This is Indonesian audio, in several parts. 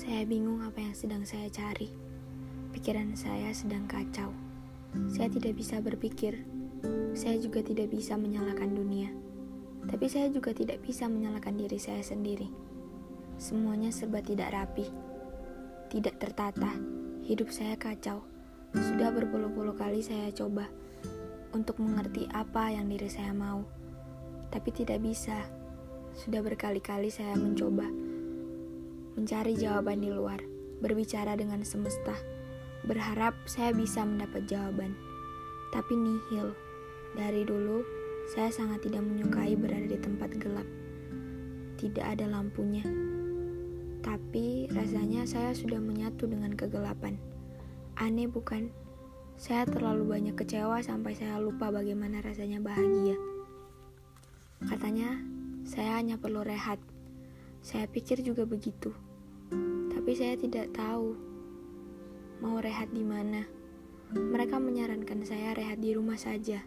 Saya bingung apa yang sedang saya cari. Pikiran saya sedang kacau. Saya tidak bisa berpikir. Saya juga tidak bisa menyalahkan dunia. Tapi saya juga tidak bisa menyalahkan diri saya sendiri. Semuanya serba tidak rapi. Tidak tertata. Hidup saya kacau. Sudah berpuluh-puluh kali saya coba untuk mengerti apa yang diri saya mau. Tapi tidak bisa. Sudah berkali-kali saya mencoba mencari jawaban di luar, berbicara dengan semesta, berharap saya bisa mendapat jawaban. Tapi nihil. Dari dulu, saya sangat tidak menyukai berada di tempat gelap. Tidak ada lampunya. Tapi rasanya saya sudah menyatu dengan kegelapan. Aneh bukan? Saya terlalu banyak kecewa sampai saya lupa bagaimana rasanya bahagia. Katanya, saya hanya perlu rehat. Saya pikir juga begitu. Tapi saya tidak tahu mau rehat di mana. Mereka menyarankan saya rehat di rumah saja.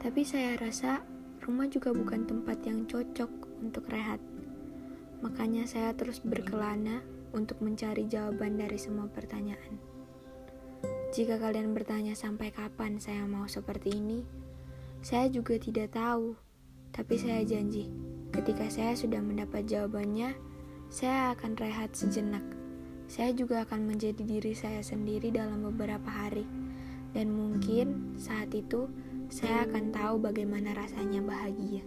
Tapi saya rasa rumah juga bukan tempat yang cocok untuk rehat. Makanya saya terus berkelana untuk mencari jawaban dari semua pertanyaan. Jika kalian bertanya sampai kapan saya mau seperti ini, saya juga tidak tahu. Tapi saya janji, ketika saya sudah mendapat jawabannya, saya akan rehat sejenak. Saya juga akan menjadi diri saya sendiri dalam beberapa hari, dan mungkin saat itu saya akan tahu bagaimana rasanya bahagia.